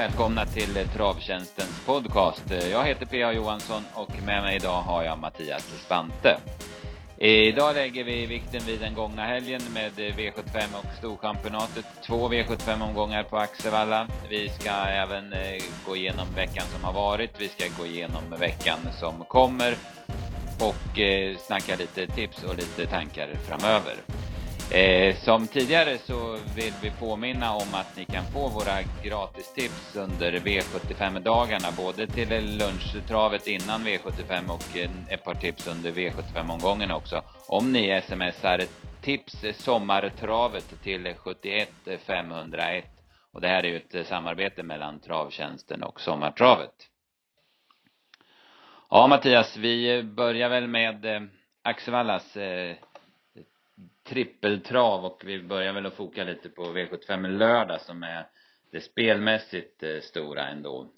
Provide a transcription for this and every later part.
välkomna till Travtjänstens podcast. Jag heter P.A. Johansson och med mig idag har jag Mattias Spante. Idag lägger vi vikten vid den gångna helgen med V75 och Storchampionatet. Två V75-omgångar på Axevalla. Vi ska även eh, gå igenom veckan som har varit. Vi ska gå igenom veckan som kommer och eh, snacka lite tips och lite tankar framöver. Eh, som tidigare så vill vi påminna om att ni kan få våra gratistips under V75-dagarna, både till lunchtravet innan V75 och ett par tips under V75-omgången också. Om ni smsar tips sommartravet till 71 501. Och det här är ju ett samarbete mellan Travtjänsten och Sommartravet. Ja, Mattias, vi börjar väl med eh, Axevallas eh, trippeltrav och vi börjar väl att foka lite på V75 lördag som är det spelmässigt eh, stora ändå.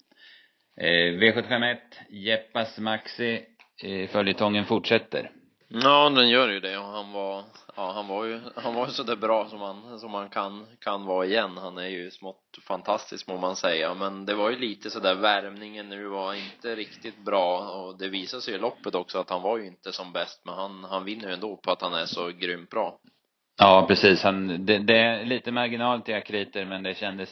Eh, V751, Jeppas Maxi, eh, följetongen fortsätter. Ja, den gör ju det och han var, ja han var ju, han var ju sådär bra som han, som han kan, kan vara igen. Han är ju smått fantastisk må man säga, men det var ju lite sådär värmningen nu var inte riktigt bra och det visade sig i loppet också att han var ju inte som bäst, men han, han vinner ju ändå på att han är så grymt bra. Ja, precis. Han, det, det är lite marginal till akriter, men det kändes,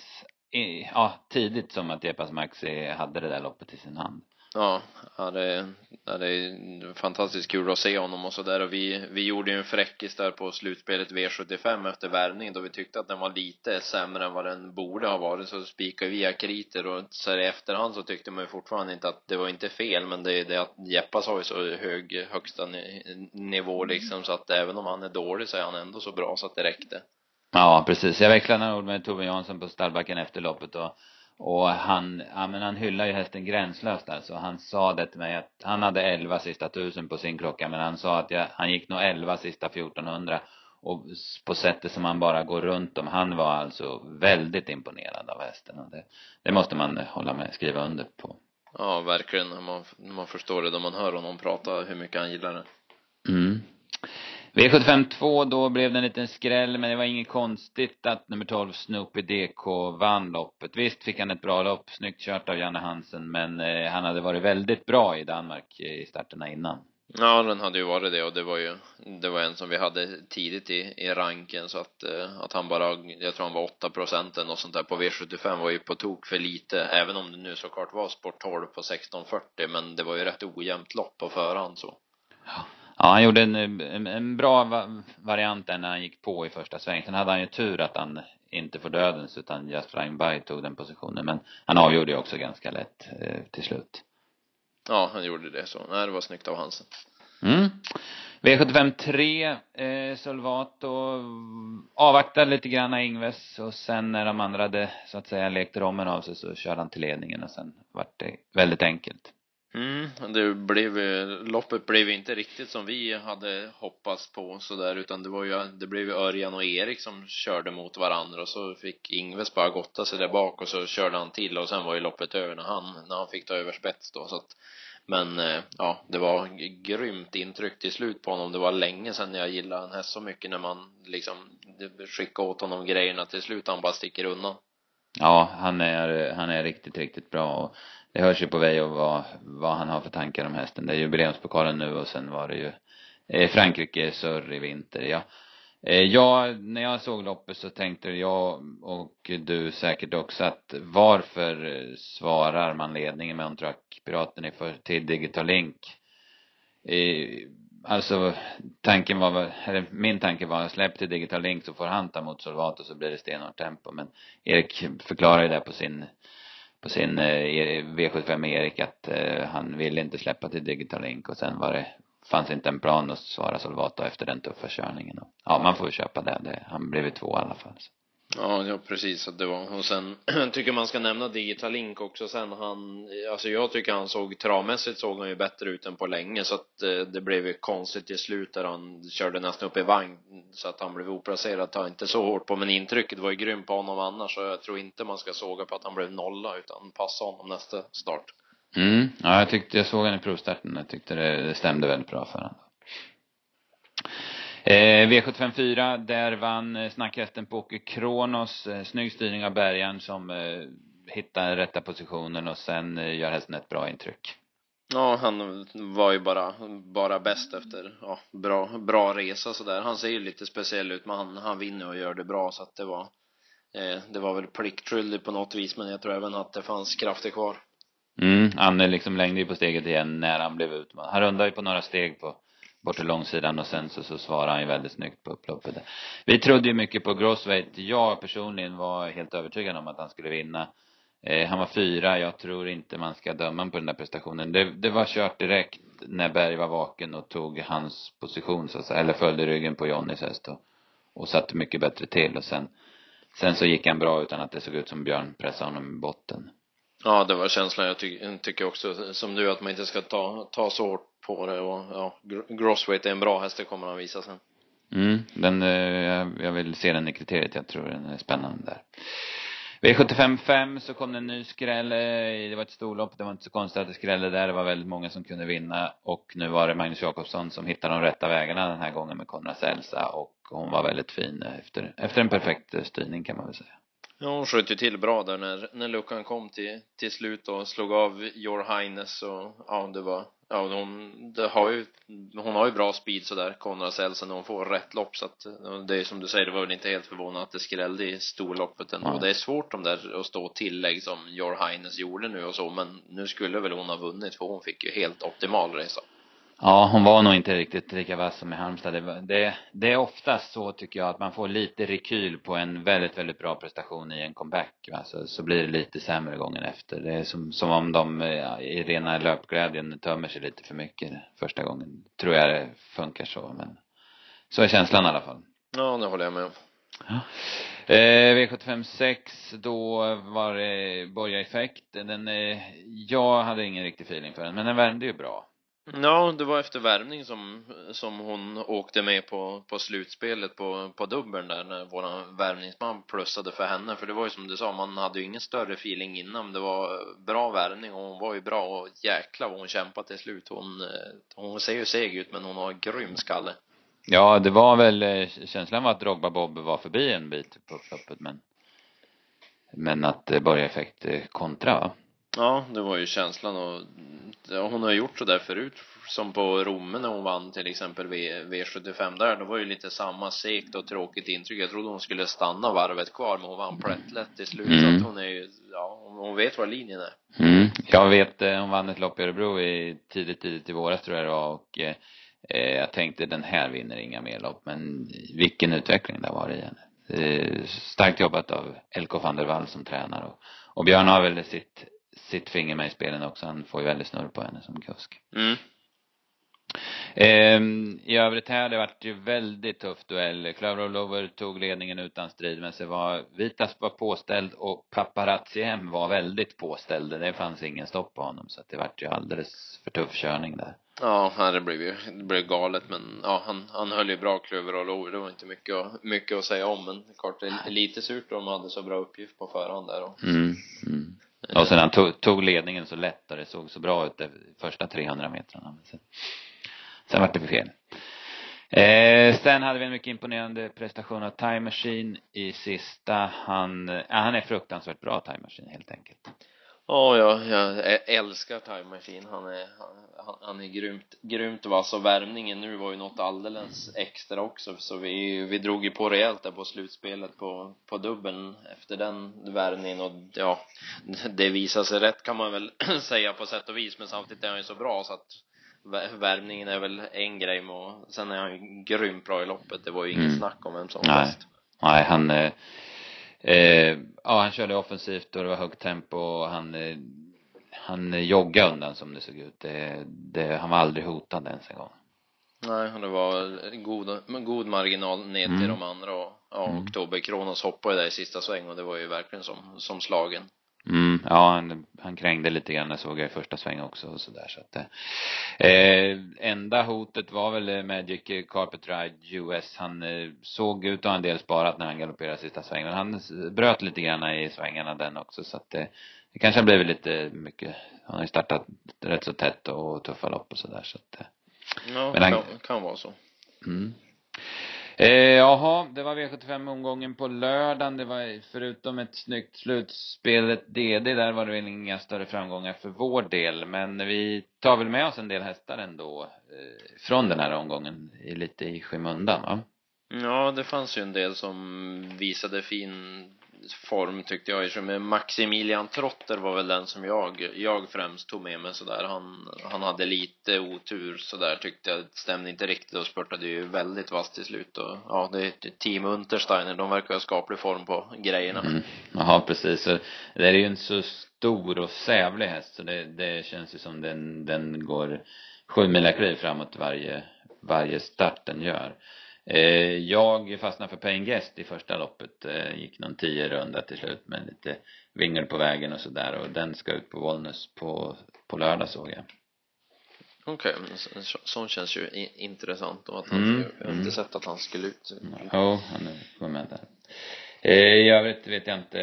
ja, tidigt som att Jepas Maxi hade det där loppet i sin hand. Ja, ja det, ja, det är fantastiskt kul att se honom och sådär och vi, vi gjorde ju en fräckis där på slutspelet V75 efter värvning då vi tyckte att den var lite sämre än vad den borde ha varit så spikade vi akriter och så i efterhand så tyckte man ju fortfarande inte att det var inte fel men det är det att Jeppas har ju så hög högsta nivå liksom så att även om han är dålig så är han ändå så bra så att det räckte. Ja, precis. Jag växlade några ord med Tove Jansson på stallbacken efter loppet och och han, ja men han hyllar ju hästen gränslöst alltså. Han sa det till mig att han hade 11 sista tusen på sin klocka men han sa att jag, han gick nog 11 sista 1400 och på sättet som han bara går runt om. Han var alltså väldigt imponerad av hästen och det, det måste man hålla med, skriva under på. Ja, verkligen. Man, man förstår det då man hör honom prata hur mycket han gillar det. Mm. V75 2, då blev det en liten skräll, men det var inget konstigt att nummer 12 Snoopy DK vann loppet. Visst fick han ett bra lopp, snyggt kört av Janne Hansen, men eh, han hade varit väldigt bra i Danmark i starterna innan. Ja, den hade ju varit det och det var ju, det var en som vi hade tidigt i, i ranken så att, eh, att han bara, jag tror han var 8 procenten och sånt där på V75 var ju på tok för lite, även om det nu såklart var sport 12 på 1640 men det var ju rätt ojämnt lopp på förhand så. Ja. Ja, han gjorde en, en, en bra variant där när han gick på i första svängen. Sen hade han ju tur att han inte får dödens utan Just Flying By tog den positionen. Men han avgjorde ju också ganska lätt eh, till slut. Ja, han gjorde det så. Nej, det var snyggt av Hansen. Mm. V75 3, eh, Solvato avvaktade lite grann Ingves och sen när de andra hade så att säga lekt rommen av sig så körde han till ledningen och sen vart det väldigt enkelt. Mm, det blev, loppet blev inte riktigt som vi hade hoppats på sådär utan det var ju, det blev ju Örjan och Erik som körde mot varandra och så fick Ingves bara gotta sig där bak och så körde han till och sen var ju loppet över när han, när han fick ta över spets då så att men eh, ja, det var grymt intryck till slut på honom. Det var länge sedan jag gillade en häst så mycket när man liksom skickade åt honom grejerna till slut han bara sticker undan. Ja, han är, han är riktigt, riktigt bra och det hörs ju på Vejo vad, vad han har för tankar om hästen. Det är jubileumspokalen nu och sen var det ju Frankrike surr i vinter. Ja. Eh, ja, när jag såg loppet så tänkte jag och du säkert också att varför svarar man ledningen med on piraten i för, till Digital Link? Eh, alltså tanken var, eller min tanke var släpp till Digital Link så får han ta mot Solvato så blir det stenhårt tempo. Men Erik förklarar ju det på sin på sin eh, V75 Erik att eh, han ville inte släppa till Digital Link och sen var det fanns inte en plan att svara Solvato efter den tuffa körningen. Ja, man får ju köpa det. det han blev ju två i alla fall. Så. Ja, ja precis. att Det var, och sen tycker man ska nämna Digital Link också sen han, alltså jag tycker han såg, travmässigt såg han ju bättre ut än på länge så att eh, det blev ju konstigt till slut där han körde nästan upp i vagn så att han blev oplacerad, tar inte så hårt på men intrycket var ju grymt på honom annars så jag tror inte man ska såga på att han blev nolla utan passa honom nästa start. Mm, ja jag tyckte, jag såg honom i provstarten, jag tyckte det, det stämde väldigt bra för honom. Eh, V754, där vann eh, snackhästen Poker Kronos. Eh, snygg styrning av Bergan som eh, hitta rätta positionen och sen eh, gör hästen ett bra intryck. Ja, han var ju bara, bara bäst efter, ja, bra, bra resa sådär. Han ser ju lite speciell ut, men han, han vinner och gör det bra så att det var, eh, det var väl pliktskyldigt på något vis, men jag tror även att det fanns krafter kvar. Mm, Anne liksom längde ju på steget igen när han blev utmanad. Han rundade ju på några steg på bort till långsidan och sen så, så svarade han ju väldigt snyggt på upploppet. Vi trodde ju mycket på Grossweight. Jag personligen var helt övertygad om att han skulle vinna. Eh, han var fyra. Jag tror inte man ska döma på den där prestationen. Det, det var kört direkt när Berg var vaken och tog hans position så att säga, eller följde ryggen på Johnnys häst och, och satte mycket bättre till och sen sen så gick han bra utan att det såg ut som Björn pressade honom i botten. Ja, det var känslan. Jag ty tycker också som du att man inte ska ta, ta så hårt på det och ja, Grossweight är en bra häst, det kommer han visa sen. Mm, den, eh, jag vill se den i kriteriet, jag tror den är spännande där. V75 så kom det en ny skräll. Det var ett storlopp. Det var inte så konstigt att det skrällde där. Det var väldigt många som kunde vinna. Och nu var det Magnus Jakobsson som hittade de rätta vägarna den här gången med Konrads Elsa. Och hon var väldigt fin efter, efter en perfekt eh, styrning kan man väl säga. Ja, hon sköt ju till bra där när, när luckan kom till, till slut och slog av Your Highness och ja, det var, ja, hon, det har ju, hon har ju bra speed sådär, Konrad Selsen, när hon får rätt lopp så att det är som du säger, det var väl inte helt förvånande att det skrällde i storloppet ändå. Ja. Det är svårt de där att stå tillägg som Your Highness gjorde nu och så, men nu skulle väl hon ha vunnit för hon fick ju helt optimal resa. Ja, hon var nog inte riktigt lika vass som i Halmstad. Det, det, det är oftast så tycker jag att man får lite rekyl på en väldigt, väldigt bra prestation i en comeback. Va? Så, så blir det lite sämre gången efter. Det är som, som om de ja, i rena löpglädjen tömmer sig lite för mycket första gången. Tror jag det funkar så, men så är känslan i alla fall. Ja, det håller jag med om. Ja. Eh, V75 6, då var det Borga-effekt. Den, eh, jag hade ingen riktig feeling för den, men den värmde ju bra. Ja, det var efter värmning som, som hon åkte med på, på slutspelet på, på dubbeln där när våran värmningsman plussade för henne. För det var ju som du sa, man hade ju ingen större feeling innan. Det var bra värmning och hon var ju bra och jäkla vad hon kämpade till slut. Hon, eh, hon ser ju seg ut men hon har grym skalle. Ja, det var väl, eh, känslan var att Drogba Bob var förbi en bit på upploppet men men att det började effekt eh, kontra va? Ja, det var ju känslan och hon har gjort så där förut som på Romme när hon vann till exempel v, V75 där, då var det lite samma segt och tråkigt intryck. Jag trodde hon skulle stanna varvet kvar, men hon vann plättlätt till slut. Mm. Så att hon är ju, ja, hon vet var linjen är. Mm. Jag vet, eh, hon vann ett lopp i Örebro i tidigt, tidigt i våras tror jag det var och eh, jag tänkte den här vinner inga mer lopp, men vilken utveckling det varit i henne. Eh, starkt jobbat av LK van der Wall som tränare och, och Björn har väl sitt sitt finger med i spelen också. Han får ju väldigt snurr på henne som kusk. Mm. Ehm, I övrigt här, det vart ju väldigt tuff duell. Clover Lover tog ledningen utan strid, men så var Vitas var påställd och Paparazzi hem var väldigt påställd. Det fanns ingen stopp på honom, så att det vart ju alldeles för tuff körning där. Ja, det blev ju, det blev galet, men ja, han, han höll ju bra Clover och Lover. Det var inte mycket, mycket att säga om, men klart det är lite surt de hade så bra uppgift på förhand där och mm, mm. Och sen han tog, tog ledningen så lätt och det såg så bra ut de första 300 metrarna. Sen, sen vart det fel. Eh, sen hade vi en mycket imponerande prestation av Time Machine i sista. Han, ja, han är fruktansvärt bra Time Machine helt enkelt. Ja, jag, älskar Time Machine. Han är, han, han är grymt, grymt vass och värmningen nu var ju något alldeles extra också så vi, vi drog ju på rejält där på slutspelet på, på dubbeln efter den värmningen och ja, det visade sig rätt kan man väl säga på sätt och vis men samtidigt är han ju så bra så att värmningen är väl en grej med sen är han ju grymt bra i loppet. Det var ju inget mm. snack om vem som var bäst. Nej, han eh Eh, ja, han körde offensivt och det var högt tempo och han, eh, han joggade undan som det såg ut. Det, det, han var aldrig hotad ens en gång. Nej, det var god, god marginal ner till mm. de andra och ja, mm. Oktober Kronos hoppade där i sista sväng och det var ju verkligen som, som slagen. Mm, ja, han, han krängde lite grann, såg jag i första svängen också och sådär så att eh, enda hotet var väl Magic Carpet Ride US. Han eh, såg ut att ha en del sparat när han galopperade sista svängen. Men han bröt lite grann i svängarna den också så att eh, det kanske har blivit lite mycket, han har ju startat rätt så tätt och tuffa lopp och sådär så att eh. Ja, men han, kan, kan vara så. Mm. Eh, jaha, det var V75-omgången på lördagen. Det var förutom ett snyggt slutspel, ett DD, där var det väl inga större framgångar för vår del. Men vi tar väl med oss en del hästar ändå eh, från den här omgången, lite i skymundan va? Ja, det fanns ju en del som visade fin form tyckte jag. Med Maximilian Trotter var väl den som jag, jag främst tog med mig sådär. Han, han hade lite otur sådär tyckte jag. Det stämde inte riktigt och spurtade ju väldigt vasst till slut och ja, det är team Untersteiner. De verkar ha skaplig form på grejerna. Mm. Jaha, precis. Så det är ju en så stor och sävlig häst så det, det känns ju som den, den går sju mila framåt varje, varje start den gör. Eh, jag fastnade för Payne Guest i första loppet. Eh, gick någon tio runda till slut med lite vingel på vägen och sådär och den ska ut på Wollnäs på, på lördag såg jag. Okej, okay, sånt känns ju intressant och att han, mm, jag har inte mm. sett att han skulle ut. Jo, oh, han är med där. Eh, I övrigt vet jag inte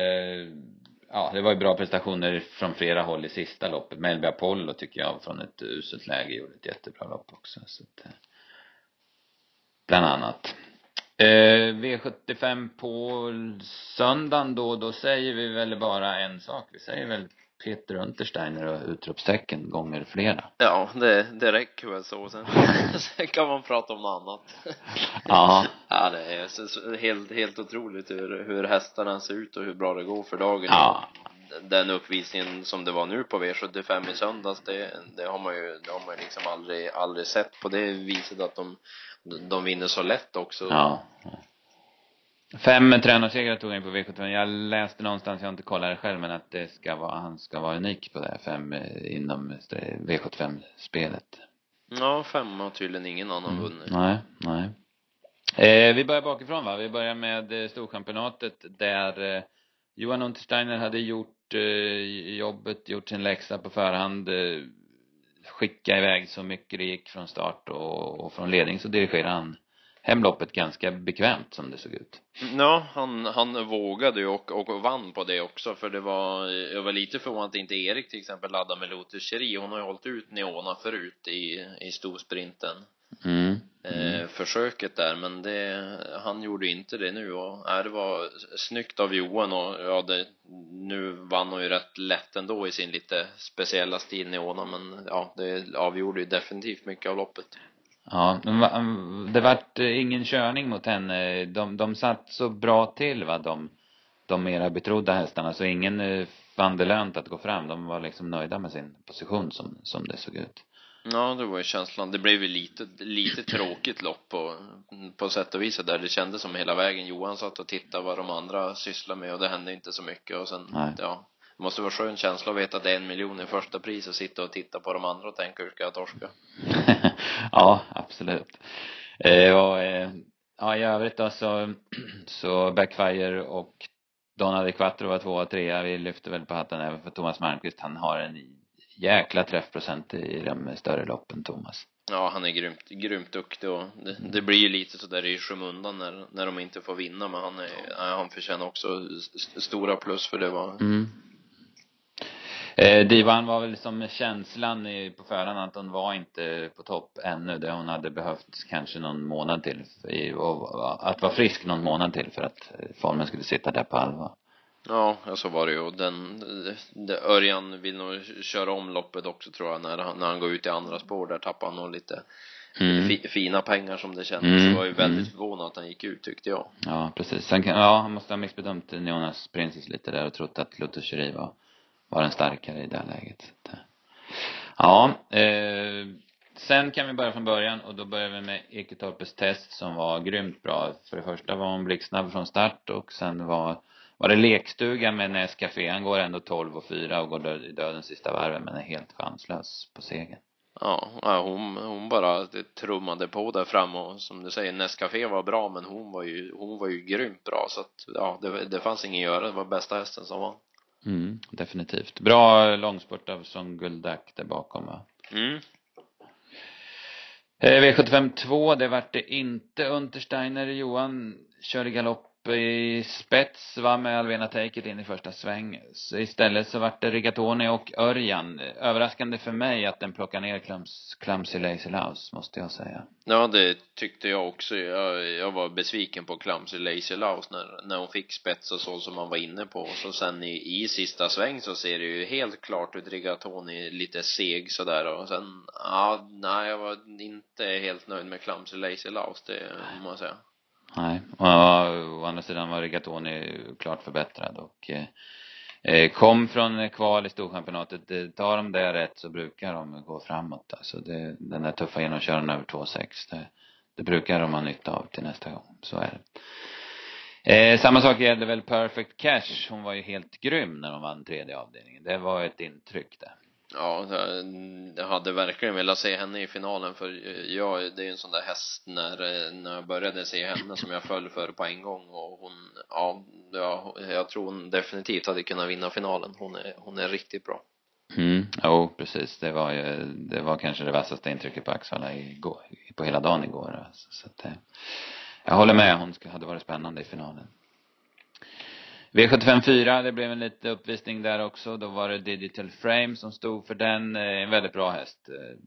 ja, det var ju bra prestationer från flera håll i sista loppet. Melby Apollo tycker jag från ett uselt läge gjorde ett jättebra lopp också. Så att, bland annat. Eh, V75 på söndagen då, då säger vi väl bara en sak. Vi säger väl Peter Untersteiner och utropstecken gånger flera. Ja, det, det räcker väl så. Sen, sen kan man prata om något annat. Ja. Ja, det är helt, helt otroligt hur, hur hästarna ser ut och hur bra det går för dagen. Ja. Den uppvisningen som det var nu på V75 i söndags, det, det har man ju, det har man ju liksom aldrig, aldrig sett på det viset att de de vinner så lätt också. Ja. Fem tränarsegrar tog han på V75. Jag läste någonstans, jag har inte kollat det själv, men att det ska vara, han ska vara unik på det här fem eh, inom V75-spelet. Ja, fem har tydligen ingen annan mm. vunnit. Nej, nej. Eh, vi börjar bakifrån va? Vi börjar med eh, Storchampionatet där eh, Johan Untersteiner hade gjort eh, jobbet, gjort sin läxa på förhand. Skicka iväg så mycket det gick från start och, och från ledning så dirigerade han hemloppet ganska bekvämt som det såg ut. Ja, han, han vågade ju och, och vann på det också för det var, jag var lite förvånad att inte Erik till exempel laddade med Lotus Cherie. Hon har ju hållit ut Neona förut i, i storsprinten. Mm. Mm. Eh, försöket där men det, han gjorde inte det nu och äh, det var snyggt av Johan och ja det, nu vann hon ju rätt lätt ändå i sin lite speciella stil Neona men ja det avgjorde ju definitivt mycket av loppet. Ja, det vart eh, ingen körning mot henne. De, de satt så bra till va, de, de mera betrodda hästarna, så ingen eh, fann det lönt att gå fram. De var liksom nöjda med sin position som, som det såg ut. Ja, det var ju känslan. Det blev ju lite, lite tråkigt lopp på, på sätt och vis där. Det kändes som hela vägen. Johan satt och tittade vad de andra sysslade med och det hände inte så mycket och sen, Nej. ja. Det måste vara skön känsla att veta att det är en miljon i första pris och sitta och titta på de andra och tänka hur ska jag torska? ja, absolut. Eh, och, eh, ja, i övrigt då så, så Backfire och Donald Quattro var tvåa och trea. Vi lyfter väl på hatten även för Thomas Malmqvist. Han har en jäkla träffprocent i de större loppen, Thomas. Ja, han är grymt, grymt duktig och det, det blir ju lite sådär i skymundan när, när de inte får vinna, men han är, han förtjänar också st stora plus för det var mm. Eh, Divan var väl som känslan i, på förhand att hon var inte på topp ännu. Det hon hade behövt kanske någon månad till. I, och, att vara frisk någon månad till för att formen skulle sitta där på allvar. Ja, så var det ju. Den, det, Örjan vill nog köra om loppet också tror jag när han, när han går ut i andra spår. Där tappar han nog lite mm. fi, fina pengar som det kändes. Mm. Det var ju väldigt mm. förvånad att han gick ut tyckte jag. Ja, precis. Sen kan, ja, han måste ha missbedömt Jonas Princess lite där och trott att Lotus var, var den starkare i det läget. Ja, eh, sen kan vi börja från början och då börjar vi med Eketorpes test som var grymt bra. För det första var hon blixtsnabb från start och sen var var det lekstuga med Nescafé. Han går ändå 12 och 4 och går i dödens sista varven men är helt chanslös på segern. Ja, hon, hon bara trummade på där fram och som du säger Nescafé var bra men hon var ju, hon var ju grymt bra så att ja, det, det fanns inget att göra. Det var bästa hästen som var. Mm, definitivt. Bra långspurt av Son Guldak där bakom va? Mm. Eh, V75 2, det vart det inte Untersteiner. Johan körde galopp i spets, var med Alvena Take It in i första sväng. Så istället så vart det Rigatoni och Örjan. Överraskande för mig att den plockar ner Clums, Clumsy Lazy Louse, måste jag säga. Ja, det tyckte jag också. Jag, jag var besviken på Clumsy Lazy Louse när, när hon fick spets och så som man var inne på. Och så sen i, i sista sväng så ser det ju helt klart ut Rigatoni lite seg sådär och sen, ja, nej, jag var inte helt nöjd med Clumsy Lazy Louse, det måste jag säga. Nej, och å andra sidan var Rigatoni klart förbättrad och eh, eh kom från kval i Storchampionatet. Tar de det rätt så brukar de gå framåt. Alltså det, den där tuffa genomköraren över 2,6 det, det brukar de ha nytta av till nästa gång. Så är det. Eh, samma sak gäller väl Perfect Cash. Hon var ju helt grym när hon vann tredje avdelningen. Det var ett intryck det. Ja, jag hade verkligen velat se henne i finalen för jag, det är ju en sån där häst när, när jag började se henne som jag föll för på en gång och hon, ja, jag tror hon definitivt hade kunnat vinna finalen. Hon är, hon är riktigt bra. Mm, jo precis. Det var ju, det var kanske det vassaste intrycket på Axvalla igår, på hela dagen igår. Alltså, så att, eh, jag håller med. Hon hade varit spännande i finalen. V75 4, det blev en liten uppvisning där också. Då var det Digital Frame som stod för den. Eh, en väldigt bra häst. Eh,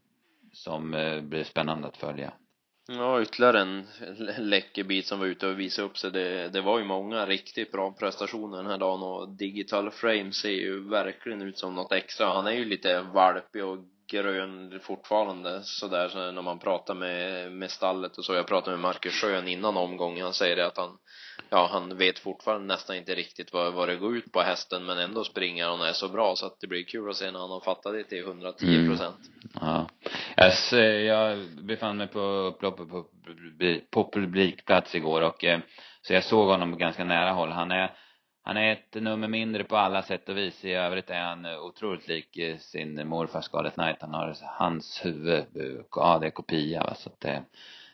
som eh, blir spännande att följa. Ja, ytterligare en läcker bit som var ute och visade upp sig. Det, det var ju många riktigt bra prestationer den här dagen och Digital Frame ser ju verkligen ut som något extra. Han är ju lite valpig och grön fortfarande sådär så när man pratar med, med stallet och så. Jag pratade med Marcus Schön innan omgången. Han säger det att han, ja, han vet fortfarande nästan inte riktigt vad, vad det går ut på hästen men ändå springer han och är så bra så att det blir kul att se när han har fattat det till 110 procent. Mm. Ja. Yes, jag befann mig på upploppet på, på publikplats igår och eh, så jag såg honom på ganska nära håll. Han är han är ett nummer mindre på alla sätt och vis. I övrigt är han otroligt lik eh, sin morfar Scarlet Knight. Han har hans huvud, eh, ja det är kopia va, så att det,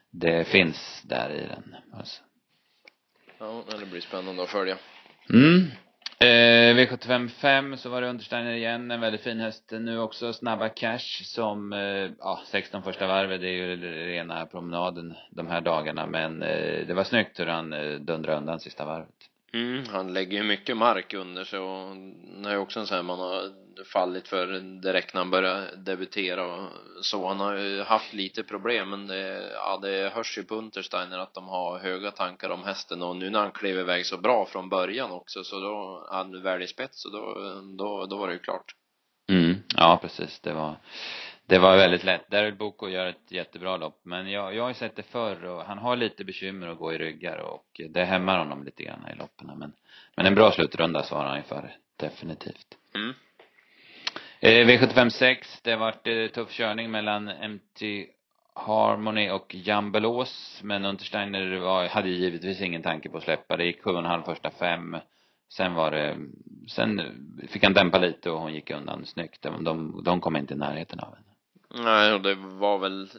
det finns där i den. Alltså. Ja, det blir spännande att följa. Mm. Eh, V75 5 så var det Untersteiner igen, en väldigt fin häst nu också, Snabba Cash som, eh, ja, 16 första varvet, det är ju rena promenaden de här dagarna men eh, det var snyggt hur han eh, dundrade undan sista varvet. Mm, han lägger ju mycket mark under sig och det är också en sån här man har fallit för direkt när han började debutera och så. Han har ju haft lite problem men det, ja, det hörs ju på Untersteiner att de har höga tankar om hästen och nu när han klev iväg så bra från början också så då, han väl i spets och då, då, då var det ju klart. Mm, ja precis. Det var det var väldigt lätt. Daryl Boko gör ett jättebra lopp. Men jag, jag har ju sett det förr och han har lite bekymmer att gå i ryggar och det hämmar honom lite grann i loppen. Men, men en bra slutrunda svarar han ju för. Definitivt. Mm. Eh, V75 6, det vart eh, tuff körning mellan MT Harmony och Jambelås. Men Untersteiner var, hade givetvis ingen tanke på att släppa. Det gick sju och en halv första fem. Sen var det, sen fick han dämpa lite och hon gick undan snyggt. De, de, de kom inte i närheten av henne. Nej, och det var väl,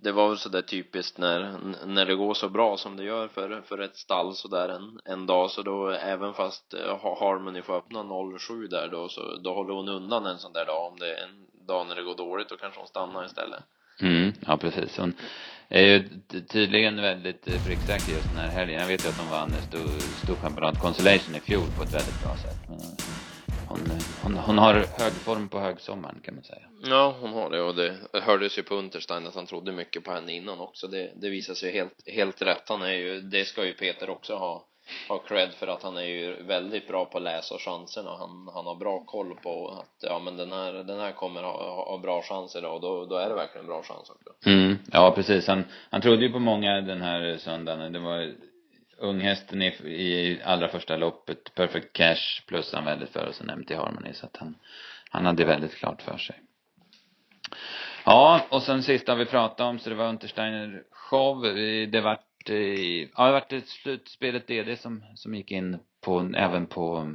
det var väl sådär typiskt när, när det går så bra som det gör för, för ett stall sådär en, en dag så då även fast eh, Harmony får öppna 07 där då så då håller hon undan en sån där dag om det är en dag när det går dåligt då kanske hon stannar istället. Mm, ja precis. Hon är ju tydligen väldigt eh, pricksäker just den här helgen. Jag vet ju att hon vann storchampionat Consolation i fjol på ett väldigt bra sätt. Men hon, hon, hon har hög form på högsommaren kan man säga. Ja, hon har det och det hördes ju på Unterstein att han trodde mycket på henne innan också. Det, det visar sig helt, helt rätt. Han är ju, det ska ju Peter också ha, ha cred för att han är ju väldigt bra på att läsa chanserna. Han, han har bra koll på att ja men den här, den här kommer ha, ha bra chanser och då, då är det verkligen bra chans också. Mm, ja precis. Han, han trodde ju på många den här söndagen. Det var unghästen i, i allra första loppet, Perfect Cash plus han väldigt för och sen MT Harmony så att han, han hade väldigt klart för sig. Ja, och sen sista vi pratade om så det var Untersteiner show. Det vart, ja det vart ett slutspelet DD som, som gick in på, även på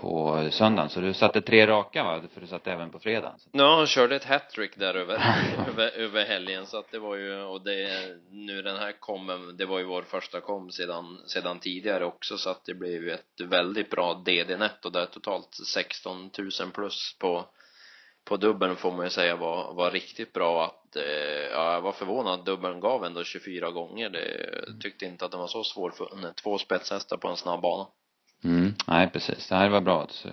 på söndagen. Så du satte tre raka va? För du satte även på fredagen. Ja, han körde ett hattrick där över, över, över helgen. Så att det var ju, och det, nu den här kom, det var ju vår första kom sedan, sedan tidigare också. Så att det blev ju ett väldigt bra DD-netto där totalt 16 000 plus på på dubbeln får man ju säga var, var riktigt bra att eh, ja, jag var förvånad att dubbeln gav ändå 24 gånger det tyckte inte att den var så svårfunnen två spetshästar på en snabb bana Mm, nej precis. Det här var bra. Så,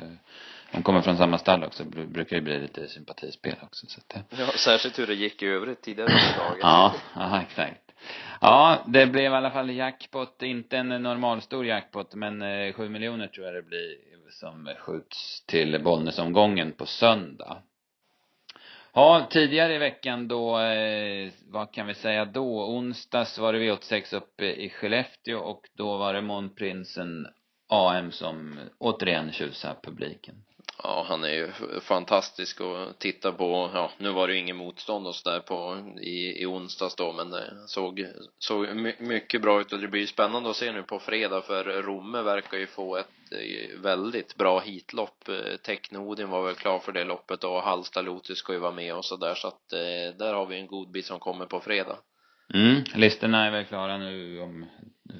de kommer från samma stall också. Brukar ju bli lite sympatispel också så att det... Ja, särskilt hur det gick i övrigt tidigare under dagen. Ja, ja exakt. Ja, det blev i alla fall jackpot. Inte en normalstor jackpot, men eh, sju miljoner tror jag det blir som skjuts till Bollnäsomgången på söndag. Ja, tidigare i veckan då, eh, vad kan vi säga då? Onsdags var det V86 uppe i Skellefteå och då var det Månprinsen AM som återigen tjusar publiken. Ja, han är ju fantastisk att titta på. Ja, nu var det ju ingen motstånd och sådär på i, i onsdags då, men det såg, såg mycket bra ut och det blir ju spännande att se nu på fredag för Romme verkar ju få ett eh, väldigt bra hitlopp. Eh, Technodin var väl klar för det loppet och Halsta Lotus ska ju vara med och sådär så att eh, där har vi en god bit som kommer på fredag. Mm, listorna är väl klara nu om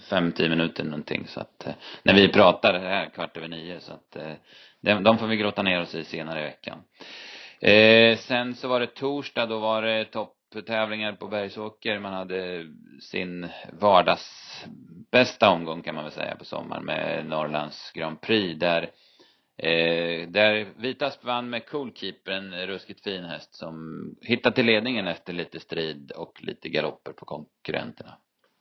fem, tio minuter någonting så att eh, när vi pratar här kvart över nio så att eh, de får vi grotta ner oss i senare i veckan. Eh, sen så var det torsdag, då var det topptävlingar på Bergsåker. Man hade sin vardagsbästa omgång kan man väl säga på sommaren med Norrlands Grand Prix där Eh, där Vitas vann med Coolkeeper, en ruskigt fin häst som hittade till ledningen efter lite strid och lite galopper på konkurrenterna.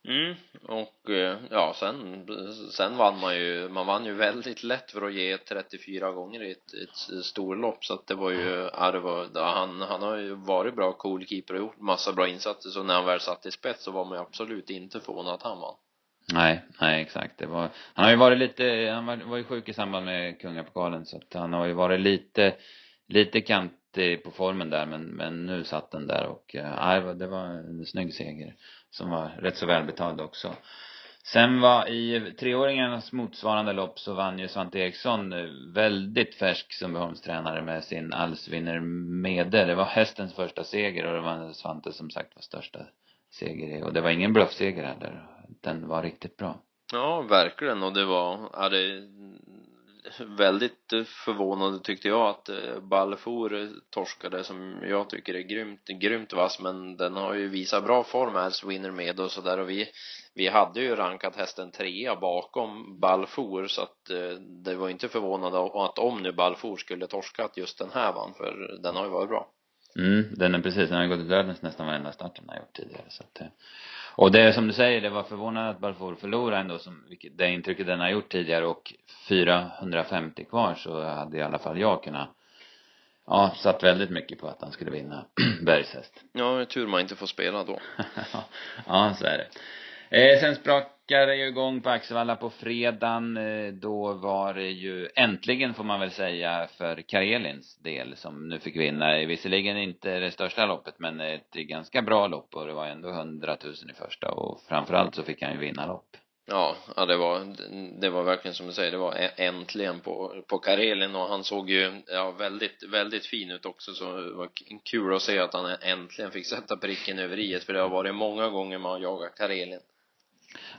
Mm, och eh, ja, sen, sen vann man ju, man vann ju väldigt lätt för att ge 34 gånger i ett, ett storlopp så att det var ju, ja det var, ja, han, han har ju varit bra coolkeeper och gjort massa bra insatser så när han väl satt i spets så var man ju absolut inte förvånad att han vann. Nej, nej exakt. Det var, han har ju varit lite, han var, var ju sjuk i samband med kungapokalen så att han har ju varit lite, lite kantig på formen där men, men nu satt den där och, eh, nej, det var en snygg seger som var rätt så välbetald också. Sen var i treåringarnas motsvarande lopp så vann ju Svante Eriksson eh, väldigt färsk Sundbyholmstränare med sin Allsvinner Mede. Det var hästens första seger och det var Svante som sagt var största seger i. Och det var ingen bluffseger heller. Den var riktigt bra. Ja, verkligen. Och det var, ja, det väldigt förvånande tyckte jag att eh, Balfour torskade som jag tycker är grymt, grymt vass men den har ju visat bra form här, Winner med och sådär och vi vi hade ju rankat hästen trea bakom Balfour så att eh, det var inte förvånande att om nu Balfour skulle torska att just den här vann för den har ju varit bra. Mm, den är precis, den har gått i dödens nästan varenda start den har gjort tidigare så att eh, och det är som du säger, det var förvånande att Balfour förlorade ändå som, vilket, det intrycket den har gjort tidigare och 450 kvar så hade i alla fall jag kunnat Ja, satt väldigt mycket på att han skulle vinna Bergshäst. Ja, tur man inte får spela då. ja, så är det. Eh, sen sprakar det ju igång på Axevalla på fredagen. Eh, då var det ju äntligen får man väl säga för Karelins del som nu fick vinna. Eh, visserligen inte det största loppet men ett ganska bra lopp och det var ändå hundratusen i första och framförallt så fick han ju vinna lopp. Ja, ja det var, det var verkligen som du säger, det var äntligen på, på Karelin och han såg ju, ja, väldigt, väldigt fin ut också så det var kul att se att han äntligen fick sätta pricken över i för det har varit många gånger man har jagat Karelin.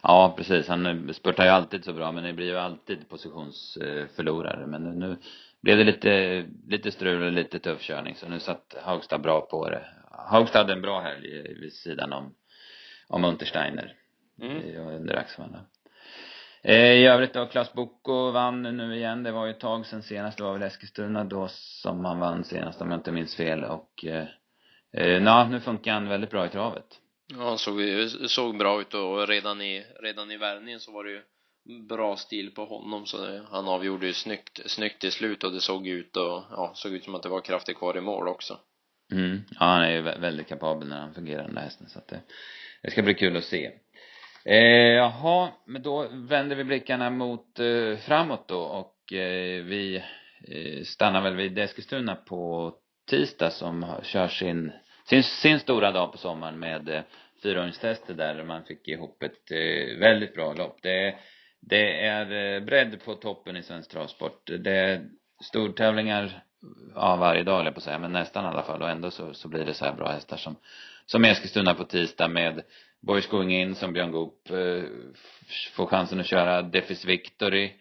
Ja, precis. Han spurtar ju alltid så bra, men det blir ju alltid positionsförlorare. Men nu blev det lite, lite strul och lite tuff körning, så nu satt Haugstad bra på det. Haugstad hade en bra helg vid sidan om, om Untersteiner mm. under Axevalla. Eh, I övrigt då, Klas Boko vann nu igen. Det var ju ett tag sen senast. Det var väl Eskilstuna då som han vann senast om jag inte minns fel. Och, eh, eh, na, nu funkar han väldigt bra i travet. Ja, han såg, såg bra ut och redan i, redan i värvningen så var det ju bra stil på honom så det, han avgjorde ju snyggt, snyggt till slut och det såg ut och, ja, såg ut som att det var krafter kvar i mål också. Mm, ja han är ju väldigt kapabel när han fungerar den där hästen så att det, det ska bli kul att se. Eh, jaha, men då vänder vi blickarna mot eh, framåt då och eh, vi eh, stannar väl vid Eskilstuna på tisdag som har kör sin sin, sin stora dag på sommaren med eh, där man fick ihop ett eh, väldigt bra lopp. Det, det är eh, bredd på toppen i svensk travsport. Det är stortävlingar, ja varje dag på att säga, men nästan i alla fall och ändå så, så blir det så här bra hästar som, som Eskilstuna på tisdag med Boys Going In som Björn Goop eh, får chansen att köra Defis Victory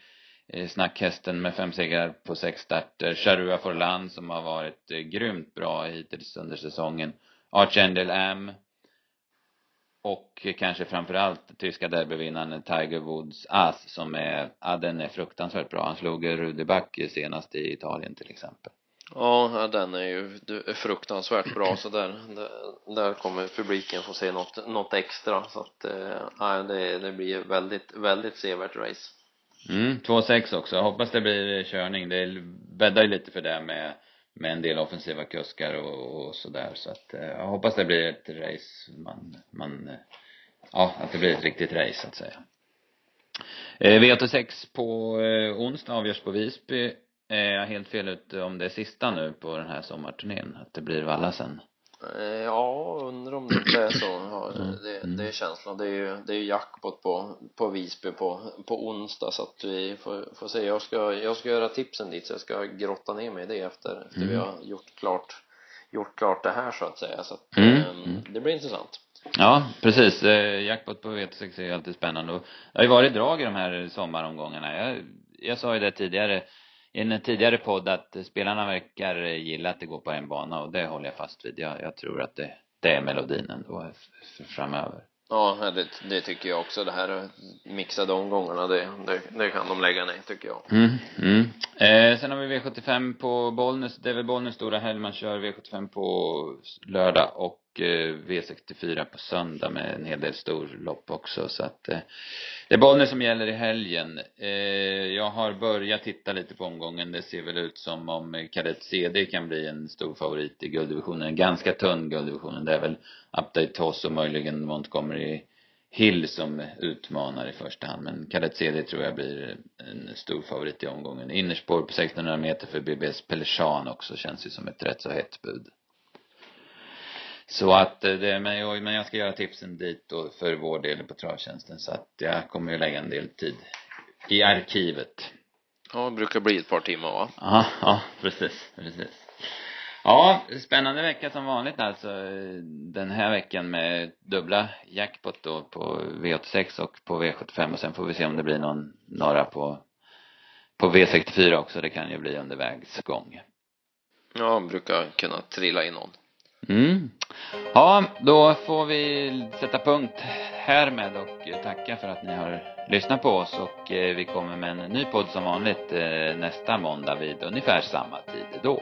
snackhästen med fem segrar på sex starter. Charua Forlan som har varit eh, grymt bra hittills under säsongen. Archandel Am. Och kanske framförallt tyska derbyvinnaren Tiger Woods As som är, ja den är fruktansvärt bra. Han slog Rudi senast i Italien till exempel. Ja, den är ju fruktansvärt bra så där, där, där kommer publiken få se något, något extra så att eh, ja, det, det blir väldigt, väldigt sevärt race. Mm, 2-6 också. Jag hoppas det blir körning. Det bäddar ju lite för det med, med en del offensiva kuskar och, och sådär. Så att eh, jag hoppas det blir ett race man, man, eh, ja, att det blir ett riktigt race så att säga. eh V86 på eh, onsdag avgörs på Visby är jag helt fel ute om det är sista nu på den här sommarturnén? Att det blir Valla sen? Ja, undrar om det inte är så. Ja, det, det är känslan. Det är ju, det är ju jackpot på, på Visby på, på onsdag så att vi får, får se. Jag ska, jag ska göra tipsen dit så jag ska grotta ner mig i det efter, efter mm. vi har gjort klart, gjort klart det här så att säga. Så att, mm. eh, det blir intressant. Ja, precis. Jackpot på V6 är ju alltid spännande och det har ju varit drag i de här sommaromgångarna. Jag, jag sa ju det tidigare i en tidigare podd att spelarna verkar gilla att det går på en bana och det håller jag fast vid. Jag, jag tror att det, det är melodin ändå framöver. Ja, det, det tycker jag också. Det här mixade omgångarna, det, det, det kan de lägga ner tycker jag. Mm, mm. Eh, sen har vi V75 på Bollnäs. Det är väl Bollnäs stora helg. Man kör V75 på lördag och Eh, V64 på söndag med en hel del storlopp också. Så att eh, det är Bollnäs som gäller i helgen. Eh, jag har börjat titta lite på omgången. Det ser väl ut som om Kadett CD kan bli en stor favorit i gulddivisionen. En ganska tunn gulddivisionen. Det är väl Update Toss och möjligen Montgomery Hill som utmanar i första hand. Men Kadett CD tror jag blir en stor favorit i omgången. Innerspår på 1600 meter för BBS Pelechan också känns ju som ett rätt så hett bud. Så att eh, det, men jag, men jag ska göra tipsen dit då för vår del på travtjänsten så att jag kommer ju lägga en del tid i arkivet. Ja, det brukar bli ett par timmar va? Ja, ja precis, precis. Ja, spännande vecka som vanligt alltså den här veckan med dubbla jackpot då på V86 och på V75 och sen får vi se om det blir någon, några på, på V64 också. Det kan ju bli under vägs gång. Ja, brukar kunna trilla in någon. Mm. Ja, då får vi sätta punkt härmed och tacka för att ni har lyssnat på oss och eh, vi kommer med en ny podd som vanligt eh, nästa måndag vid ungefär samma tid då.